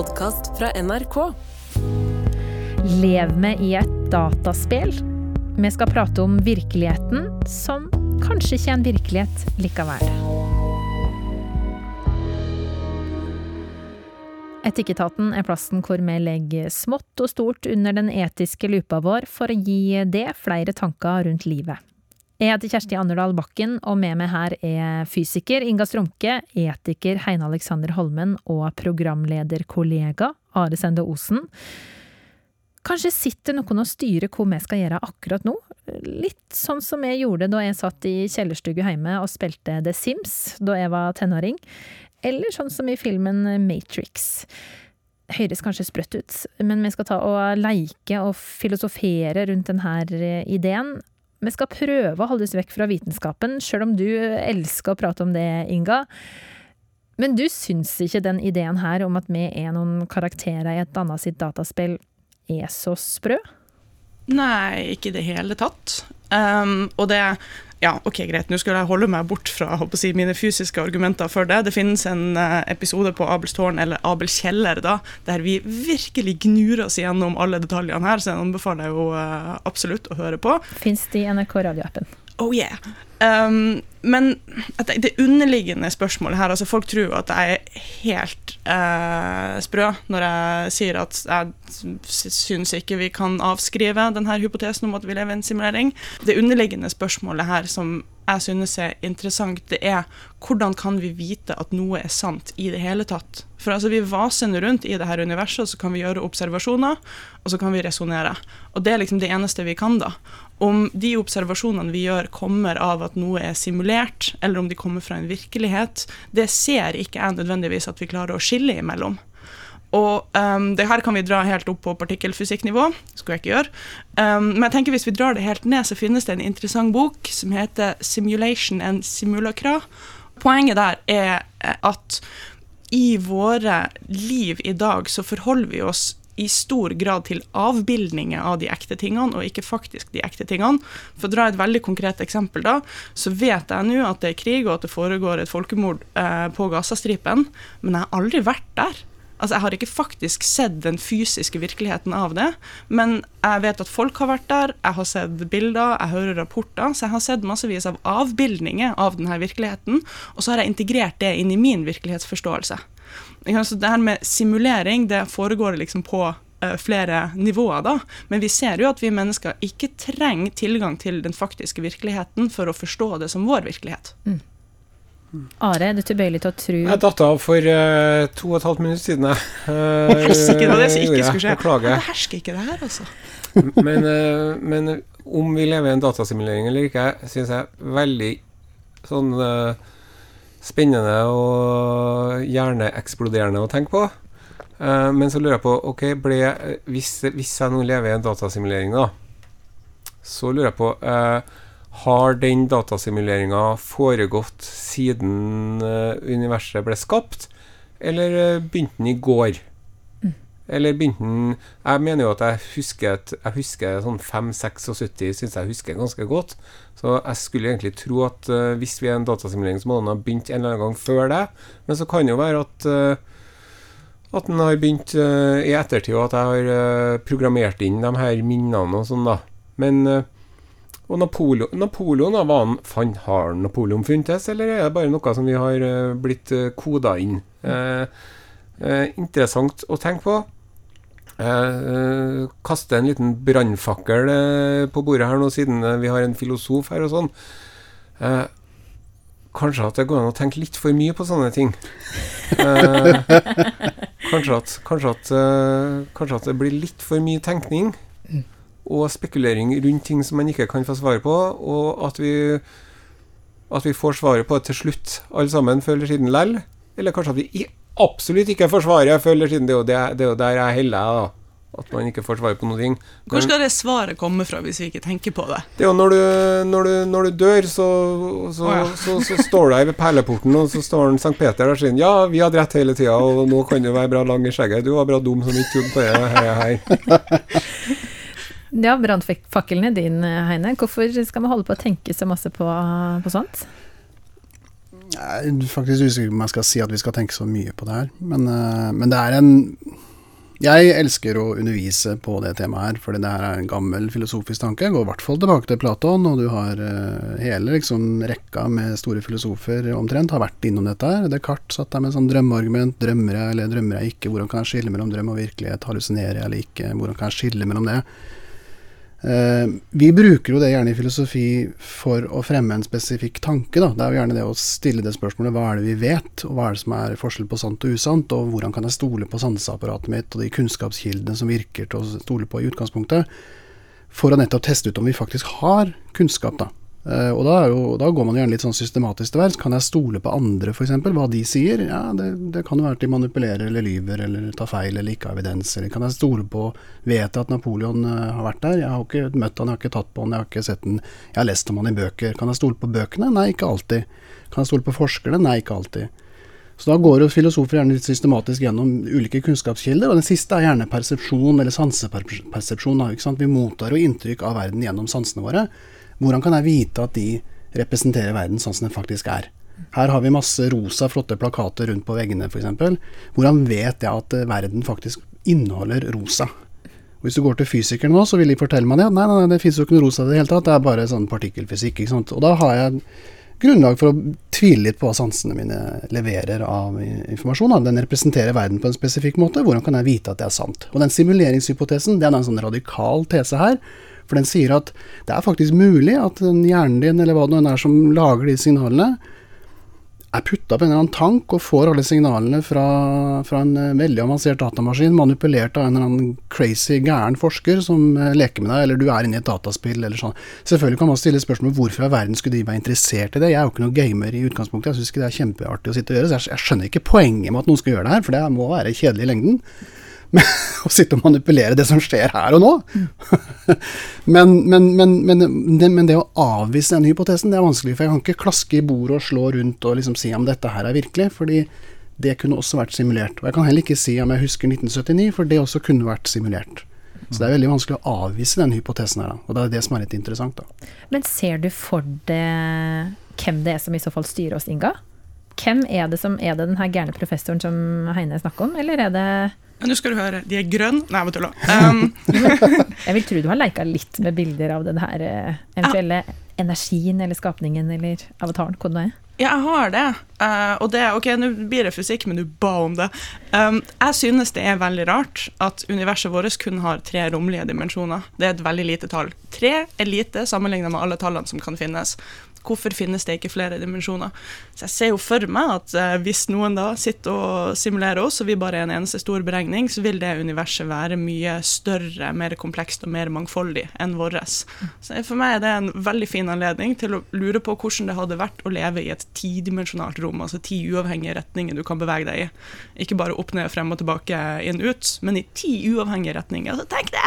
podkast fra NRK. Lev med i et dataspill. Vi skal prate om virkeligheten som kanskje ikke er en virkelighet likevel. Etikketaten er plassen hvor vi legger smått og stort under den etiske lupa vår for å gi det flere tanker rundt livet. Jeg heter Kjersti Anderdal Bakken, og med meg her er fysiker Inga Strumke, etiker Heine Alexander Holmen og programlederkollega Are Sende Osen. Kanskje sitter noen og styrer hva vi skal gjøre akkurat nå? Litt sånn som jeg gjorde da jeg satt i kjellerstugu hjemme og spilte The Sims da jeg var tenåring. Eller sånn som i filmen Matrix. Høres kanskje sprøtt ut, men vi skal ta og leike og filosofere rundt denne ideen. Vi skal prøve å holde oss vekk fra vitenskapen, sjøl om du elsker å prate om det, Inga. Men du syns ikke den ideen her om at vi er noen karakterer i et annet sitt dataspill, er så sprø? Nei, ikke i det hele tatt. Um, og det ja, ok, greit, nå skulle jeg holde meg bort fra si, mine fysiske argumenter for det. Det finnes en uh, episode på Abelstårn, eller Abel kjeller, da, der vi virkelig gnur oss gjennom alle detaljene her, så jeg anbefaler jo uh, absolutt å høre på. Fins det i NRK radioappen? Oh yeah. Um, men det underliggende spørsmålet her altså Folk tror at jeg er helt uh, sprø når jeg sier at jeg syns ikke vi kan avskrive denne hypotesen om at vi lever i en simulering. Det underliggende spørsmålet her som jeg synes er interessant, det er hvordan kan vi vite at noe er sant i det hele tatt? For altså, vi vaser rundt i dette universet, og så kan vi gjøre observasjoner, og så kan vi resonnere. Og det er liksom det eneste vi kan, da. Om de observasjonene vi gjør, kommer av at noe er simulert, eller om de kommer fra en virkelighet, det ser ikke jeg nødvendigvis at vi klarer å skille imellom. Og um, det her kan vi dra helt opp på partikkelfysikknivå. Skulle jeg ikke gjøre. Um, men jeg tenker hvis vi drar det helt ned, så finnes det en interessant bok som heter 'Simulation and Simulacra'. Poenget der er at i våre liv i dag så forholder vi oss i stor grad til avbildninger av de ekte tingene, og ikke faktisk de ekte tingene. For å dra et veldig konkret eksempel, da, så vet jeg nå at det er krig og at det foregår et folkemord eh, på Gazastripen, men jeg har aldri vært der. Altså, Jeg har ikke faktisk sett den fysiske virkeligheten av det, men jeg vet at folk har vært der, jeg har sett bilder, jeg hører rapporter, så jeg har sett massevis av avbildninger av denne virkeligheten, og så har jeg integrert det inn i min virkelighetsforståelse. Så det her med simulering det foregår liksom på uh, flere nivåer, da. Men vi ser jo at vi mennesker ikke trenger tilgang til den faktiske virkeligheten for å forstå det som vår virkelighet. Mm. Are, er du tilbøyelig til å tro Jeg datt av for uh, to og et halvt minutt siden. Jeg. Uh, Helsike, det var det som ikke skulle skje. Beklager. Det hersker ikke det her, altså. men, uh, men, om vi lever i en datasimulering eller ikke, syns jeg veldig sånn uh, spennende og hjerneeksploderende å tenke på. men så lurer jeg på Ok, ble, hvis, hvis, jeg nå lever i en datasimulering, da, så lurer jeg på har den datasimuleringa foregått siden uh, universet ble skapt, eller uh, begynte den i går? Mm. Eller begynte han Jeg mener jo at jeg husker, et, jeg husker sånn 5-76, syns jeg husker ganske godt. Så jeg skulle egentlig tro at uh, hvis vi er en datasimulering, så må den ha begynt en eller annen gang før det. Men så kan det jo være at at den har begynt i ettertid, og at jeg har programmert inn de her minnene og sånn, da. Men og Napoleon, Napoleon var han, fan, Har Napoleon funtes, eller er det bare noe som vi har uh, blitt uh, koda inn? Uh, eh, interessant å tenke på. Uh, kaste en liten brannfakkel på bordet her nå, siden vi har en filosof her og sånn. kanskje at det går an å tenke litt for mye på sånne ting. kanskje, at, kanskje, at, kanskje at det blir litt for mye tenkning og spekulering rundt ting som man ikke kan få svar på, og at vi, at vi får svaret på det til slutt, alle sammen, før eller siden lell. Eller kanskje at vi absolutt ikke forsvarer svaret før siden. Det er jo, det, det er jo der jeg heller, da. At man ikke får svar på noe. Hvor skal det svaret komme fra, hvis vi ikke tenker på det? Det er jo når du, når du, når du dør, så, så, oh, ja. så, så, står du her ved perleporten, og så står Sankt Peter der og sier Ja, vi hadde rett hele tida, og nå kan du være bra lang i skjegget. Du var bra dum som ikke trodde på det her. hei. Ja, brannfakkelen er din, Heine. Hvorfor skal vi holde på å tenke så masse på, på sånt? Jeg er faktisk usikker på om jeg skal si at vi skal tenke så mye på det her. Men, uh, men det er en Jeg elsker å undervise på det temaet her, fordi det her er en gammel filosofisk tanke. Går i hvert fall tilbake til Platon, og du har uh, hele liksom, rekka med store filosofer omtrent har vært innom dette her. Descartes satt der med sånn drømmeargument. Drømmer jeg eller drømmer jeg ikke? Hvordan kan jeg skille mellom drøm og virkelighet? Hallusinerer jeg eller ikke? Hvordan kan jeg skille mellom det? Uh, vi bruker jo det gjerne i filosofi for å fremme en spesifikk tanke. Da. Det er jo gjerne det å stille det spørsmålet hva er det vi vet, og hva er det som er forskjell på sant og usant, og hvordan kan jeg stole på sanseapparatet mitt og de kunnskapskildene som virker til å stole på i utgangspunktet, for å nettopp teste ut om vi faktisk har kunnskap. da. Uh, og da, jo, da, går man gjerne litt sånn systematisk til verks. Kan jeg stole på andre, f.eks., hva de sier? Ja, det, det kan jo være at de manipulerer eller lyver eller tar feil eller ikke har evidens. Eller kan jeg stole på Vet jeg at Napoleon uh, har vært der? Jeg har ikke møtt han, jeg har ikke tatt på han, jeg har ikke sett han. Jeg har lest om han i bøker. Kan jeg stole på bøkene? Nei, ikke alltid. Kan jeg stole på forskerne? Nei, ikke alltid. Så da går jo filosofer gjerne litt systematisk gjennom ulike kunnskapskilder, og den siste er gjerne persepsjon eller sansepersepsjon. Vi mottar jo inntrykk av verden gjennom sansene våre. Hvordan kan jeg vite at de representerer verden sånn som den faktisk er? Her har vi masse rosa, flotte plakater rundt på veggene f.eks. Hvordan vet jeg at eh, verden faktisk inneholder rosa? Og Hvis du går til fysikeren nå, så vil de fortelle meg det. Nei, nei, det finnes jo ikke noe rosa i det hele tatt. Det er bare sånn partikkelfysikk. ikke sant? Og da har jeg grunnlag for å tvile litt på hva sansene mine leverer av informasjon. Den representerer verden på en spesifikk måte. Hvordan kan jeg vite at det er sant? Og den simuleringshypotesen det er en sånn radikal tese her. For den sier at det er faktisk mulig at hjernen din, eller hva det nå er som lager de signalene, er putta på en eller annen tank og får alle signalene fra, fra, en eh, veldig avansert datamaskin, manipulert av en eller annen crazy gæren forsker som eh, leker med deg, eller du er inne i et dataspill eller sånn. Selvfølgelig kan man stille spørsmål hvorfor i verden skulle de være interessert i det. Jeg er jo ikke noen gamer i utgangspunktet, jeg syns ikke det er kjempeartig å sitte og gjøre, så jeg skjønner ikke poenget med at noen skal gjøre det her, for det må være kjedelig i lengden. å sitte og manipulere det som skjer her og nå. men, men, men, men, det å avvise denne hypotesen, det er vanskelig. For jeg kan ikke klaske i bordet og slå rundt og liksom si om dette her er virkelig. fordi det kunne også vært simulert. Og jeg kan heller ikke si om jeg husker 1979, for det også kunne vært simulert. Så det er veldig vanskelig å avvise den hypotesen her. Og det er det som er litt interessant, da. Men ser du for deg hvem det er som i så fall styrer oss, Inga? Hvem er det som er det den her gærne professoren som Heine snakker om, eller er det nå skal du høre, de er grønne. Nei, jeg tulla. Um. jeg vil tro du har leika litt med bilder av den her eh, eventuelle ja. energien eller skapningen eller avataren, hva det er. Ja, jeg har det. Uh, og det, ok, Nå blir det fysikk, men du ba om det. Um, jeg synes det er veldig rart at universet vårt kun har tre romlige dimensjoner. Det er et veldig lite tall. Tre er lite sammenlignet med alle tallene som kan finnes hvorfor finnes det ikke flere dimensjoner? Så jeg ser jo for meg at eh, hvis noen da sitter og simulerer oss, og vi bare er en eneste stor beregning, så vil det universet være mye større, mer komplekst og mer mangfoldig enn vårt. Så for meg er det en veldig fin anledning til å lure på hvordan det hadde vært å leve i et tidimensjonalt rom, altså ti uavhengige retninger du kan bevege deg i. Ikke bare opp, ned, frem og tilbake, inn, ut, men i ti uavhengige retninger. Altså, tenk det!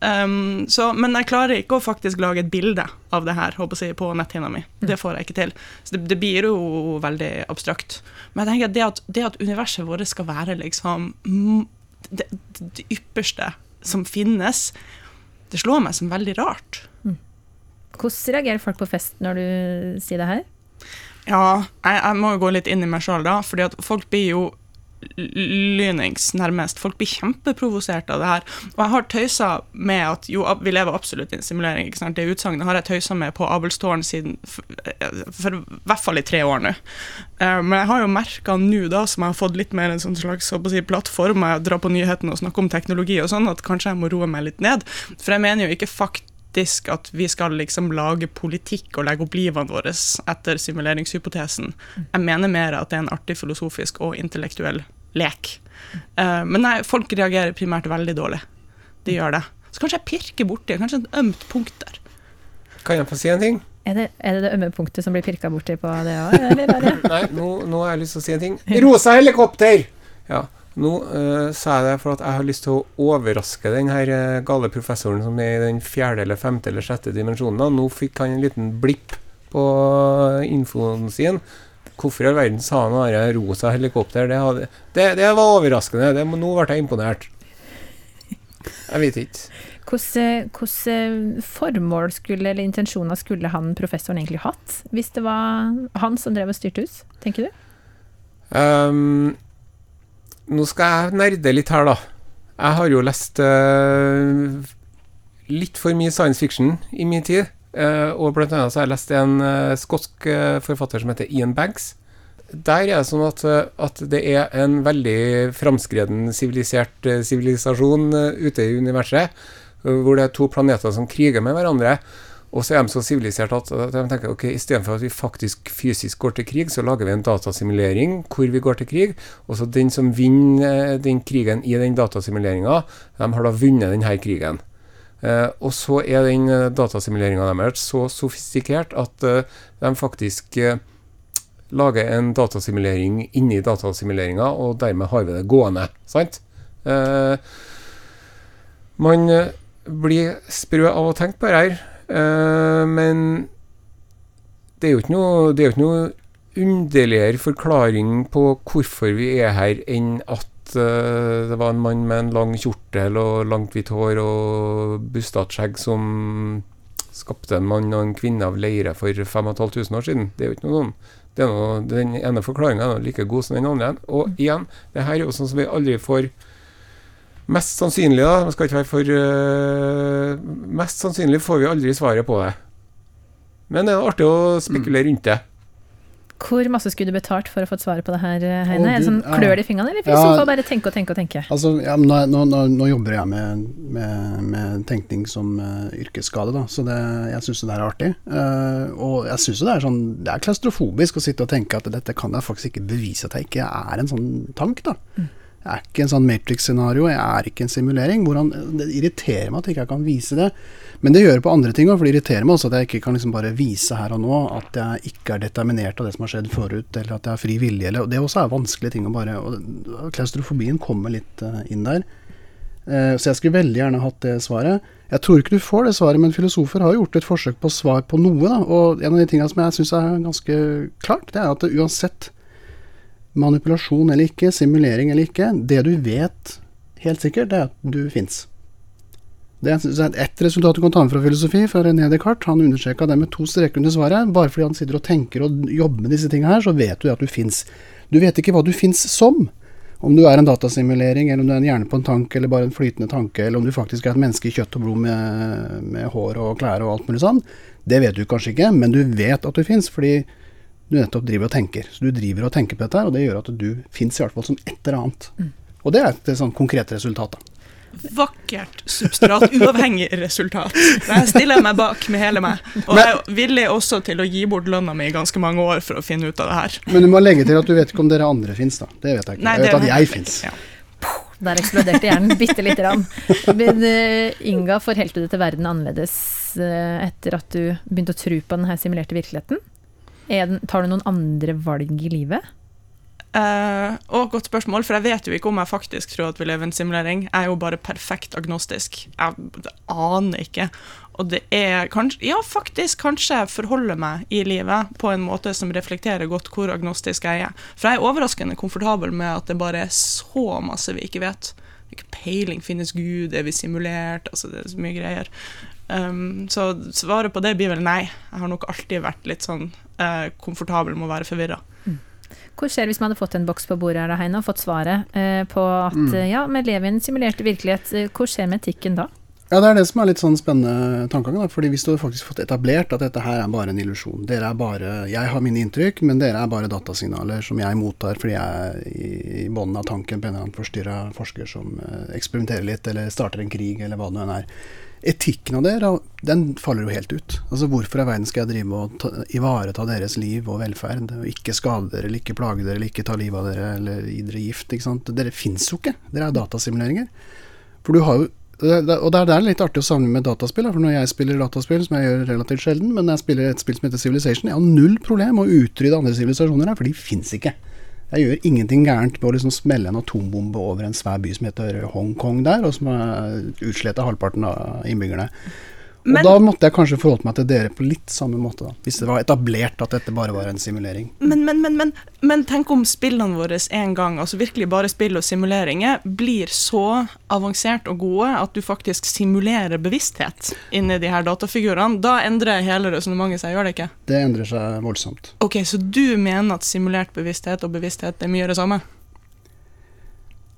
Um, så, men jeg klarer ikke å faktisk lage et bilde av det her jeg, på netthinna mi. Mm. Det får jeg ikke til. Så det, det blir jo veldig abstrakt. Men jeg tenker det at, det at universet vårt skal være liksom det, det, ypperste som finnes, det slår meg som veldig rart. Mm. Hvordan reagerer folk på fest når du sier det her? Ja, jeg, jeg må jo gå litt inn i meg sjøl, da. fordi at folk blir jo lynings, nærmest. Folk blir kjempeprovosert av det her. Og jeg har tøysa med at jo, vi lever absolutt i en simulering. ikke sant? Det utsagnet har jeg tøysa med på Abelstårn siden for, for, i hvert fall i tre år nå. Uh, men jeg har jo merka nå, da, som jeg har fått litt mer en sånn slags si, plattform, jeg drar på nyhetene og snakker om teknologi og sånn, at kanskje jeg må roe meg litt ned. For jeg mener jo ikke fakt at vi skal liksom lage politikk og legge opp livene våre etter simuleringshypotesen. Jeg mener mer at det er en artig filosofisk og intellektuell lek. Uh, men nei, folk reagerer primært veldig dårlig. De gjør det. Så kanskje jeg pirker borti kanskje et ømt punkt der. Kan jeg få si en ting? Er det, er det det ømme punktet som blir pirka borti på det òg, Nei, nå, nå, har jeg lyst til å si en ting. Rosa helikopter! Ja. Nå uh, sa jeg det for at jeg har lyst til å overraske den her uh, gale professoren som er i den fjerde eller femte eller sjette dimensjonen. Nå fikk han en liten blipp på infoen sin. Hvorfor i all verden sa han bare rosa helikopter? Det, hadde, det, det var overraskende. Det, nå ble jeg imponert. Jeg vet ikke. Hvilke formål skulle, eller intensjoner skulle han professoren egentlig hatt, hvis det var han som drev og styrte hus, tenker du? Um, nå skal jeg nerde litt her, da. Jeg har jo lest uh, litt for mye science fiction i min tid. Uh, og blant annet så har jeg lest en uh, skotsk forfatter som heter Ian Banks. Der er det sånn at, at det er en veldig framskreden sivilisert sivilisasjon ute i universet hvor det er to planeter som kriger med hverandre. Og så er de så sivilisert at de tenker ok, istedenfor at vi faktisk fysisk går til krig, så lager vi en datasimulering hvor vi går til krig. Og så den som vinner eh, den krigen i den datasimuleringa, de har da vunnet denne krigen. Uh, og så er den eh, datasimuleringa deres så sofistikert at uh, de faktisk lager en datasimulering inni datasimuleringa, og dermed har vi det gående. Sant? Man blir sprø av å tenke på det her. Uh, men det er jo ikke noe, det noe underligere forklaring på hvorfor vi er her, enn at uh, det var en mann med en lang kjortel og langt hvitt hår og bustete skjegg som skapte en mann og en kvinne av leire for 5500 år siden. Det er jo ikke noe sånn. Det er noe, den ene forklaringa er like god som den andre. Og igjen, det her er jo sånn som vi aldri får Mest sannsynlig, da, man skal ikke være for uh, Mest sannsynlig får vi aldri svaret på det. Men det er artig å spekulere rundt det. Hvor masse skulle du betalt for å få et svar på det her, eh, Heine? Er det sånn klør det i fingrene, eller filosofer ja, bare tenke og tenke og tenke? Altså, ja, nå, nå, nå, jobber jeg med, med, med tenkning som uh, yrkesskade, da, så det, jeg syns det er artig. Uh, og jeg syns det er sånn Det er klaustrofobisk å sitte og tenke at dette kan jeg faktisk ikke bevise at jeg ikke er en sånn tank, da. Mm. Jeg er ikke en sånn Matrix-scenario, jeg er ikke en simulering. Han, det irriterer meg at jeg ikke kan vise det. Men det gjør det på andre ting òg, for det irriterer meg også at jeg ikke kan liksom bare vise her og nå at jeg ikke er determinert av det som har skjedd forut, eller at jeg har fri vilje. Eller, det også er vanskelige ting å bare og Klaustrofobien kommer litt uh, inn der. Uh, så jeg skulle veldig gjerne hatt det svaret. Jeg tror ikke du får det svaret, men filosofer har gjort et forsøk på svar på noe. Da. Og en av de tingene som jeg syns er ganske klart, det er at uansett manipulasjon eller ikke, simulering eller ikke, det du vet helt sikkert, det er at du fins. Det er ett resultat du kan ta med fra filosofi, fra René Descartes. Han understreka det med to streker under svaret. Bare fordi han sitter og tenker og jobber med disse tingene her, så vet du at du fins. Du vet ikke hva du fins som. Om du er en datasimulering, eller om du er en hjerne på en tank, eller bare en flytende tanke, eller om du faktisk er et menneske i kjøtt og blod med, med hår og klær og alt mulig sånn, det vet du kanskje ikke, men du vet at du fins, fordi du nettopp driver og tenker. Så du driver og tenker på dette, og det gjør at du fins i hvert fall som et eller annet. Mm. Og det er et sånn konkret resultat, da. Vakkert substrat, uavhengig resultat. Jeg stiller jeg meg bak med hele meg. Og jeg er villig også til å gi bort lønna mi i ganske mange år for å finne ut av det her. Men du må legge til at du vet ikke om dere andre fins, da. Det vet jeg ikke. Nei, jeg vet at jeg fins. Ja. Der eksploderte hjernen bitte lite grann. Men uh, Inga, forhelte du til verden annerledes uh, etter at du begynte å tro på den simulerte virkeligheten? Den, tar du noen andre valg i livet? Uh, og godt spørsmål, for jeg vet jo ikke om jeg faktisk tror at vi lever i en simulering. Jeg er jo bare perfekt agnostisk. Jeg aner ikke. Og det er kanskje Ja, faktisk, kanskje jeg forholder meg i livet på en måte som reflekterer godt hvor agnostisk jeg er. For jeg er overraskende komfortabel med at det bare er så masse vi ikke vet. Ikke peiling. Finnes Gud? Er vi simulert? Altså, det er så mye greier. Um, så svaret på det blir vel nei. Jeg har nok alltid vært litt sånn uh, komfortabel med å være forvirra. Mm. Hvor skjer det hvis man hadde fått en boks på bordet her, Heine, og fått svaret uh, på at mm. uh, ja, vi lever i en simulert virkelighet. hvor skjer med etikken da? Ja, Det er det som er litt sånn spennende tankegang. fordi Hvis du har faktisk fått etablert at dette her er bare en illusjon Dere er bare, Jeg har mine inntrykk, men dere er bare datasignaler som jeg mottar fordi jeg er i, i bunnen av tanken på en eller annen forstyrra forsker som eksperimenterer litt, eller starter en krig, eller hva det nå er etikken av det, den faller jo helt ut. Altså Hvorfor i verden skal jeg drive og ta, ivareta deres liv og velferd, og ikke skade dere, eller ikke plage dere, eller ikke ta livet av dere, eller gi dere gift? ikke sant? Dere fins jo ikke. Dere er datasimuleringer. For du har jo og det er litt artig å samle med dataspill. For når jeg spiller dataspill, som jeg gjør relativt sjelden, men jeg spiller et spill som heter Civilization, jeg har null problem å utrydde andre sivilisasjoner her, for de fins ikke. Jeg gjør ingenting gærent med å liksom smelle en atombombe over en svær by som heter Hongkong der, og som har utslettet halvparten av innbyggerne. Og Men- da måtte jeg kanskje forholdt meg til dere på litt samme måte, da. Hvis det var etablert at dette bare var en simulering. Men, men, men, men, men tenk om spillene våre en gang, altså virkelig bare spill og simuleringer, blir så avansert og gode at du faktisk simulerer bevissthet inni de her datafigurene. Da endrer hele resonnementet seg, gjør det ikke? Det endrer seg voldsomt. Ok, så du mener at simulert bevissthet og bevissthet er mye det samme?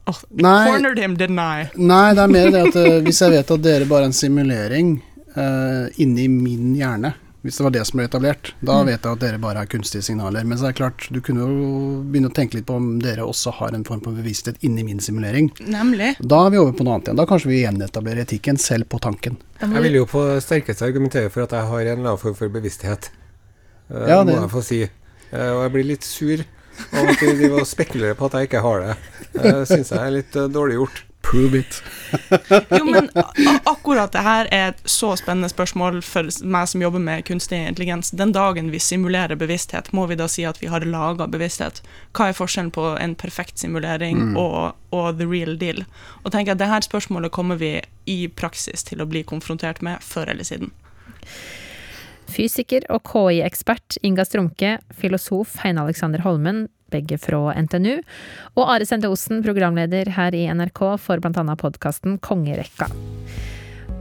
Oh, Nei. him, didn't I? Nei, det er mer det at eh, hvis jeg vet at dere bare er en simulering uh, inni min hjerne, hvis det var det som ble etablert, da Mm. vet jeg at dere bare er kunstige signaler. Men så er det klart, du kunne jo begynne å tenke litt på om dere også har en form for bevissthet inni min simulering. Nemlig. Da er vi over på noe annet igjen. Da kanskje vi gjenetablerer etikken selv på tanken. Jeg vil jo på sterkeste argumentere for at jeg har en eller annen form for bevissthet. Uh, Ja, må jeg få si. Uh, og jeg blir litt sur av at de spekulerer på at jeg ikke har det. Det syns jeg er litt dårlig gjort. Prove it. Jo, men akkurat det her er et så spennende spørsmål for meg som jobber med kunstig intelligens. Den dagen vi simulerer bevissthet, må vi da si at vi har laga bevissthet? Hva er forskjellen på en perfekt simulering og, og the real deal? Og tenker at det her spørsmålet kommer vi i praksis til å bli konfrontert med før eller siden. Fysiker og KI-ekspert Inga Strumke, filosof Heine Alexander Holmen, begge fra NTNU, og Are Sende Osen, programleder her i NRK for annet podkasten Kongerekka.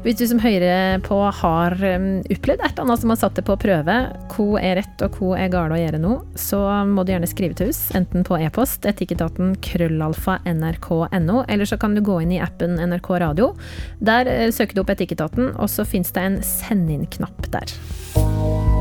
Hvis du som hører på har um, opplevd et annet som har satt det på prøve, hva er rett og hva er galt å gjøre nå, så må du gjerne skrive til oss, enten på e-post, etikketaten krøllalfa nrk.no, eller så kan du gå inn i appen NRK Radio. Der eh, søker du opp Etikketaten, og så fins det en send inn-knapp der.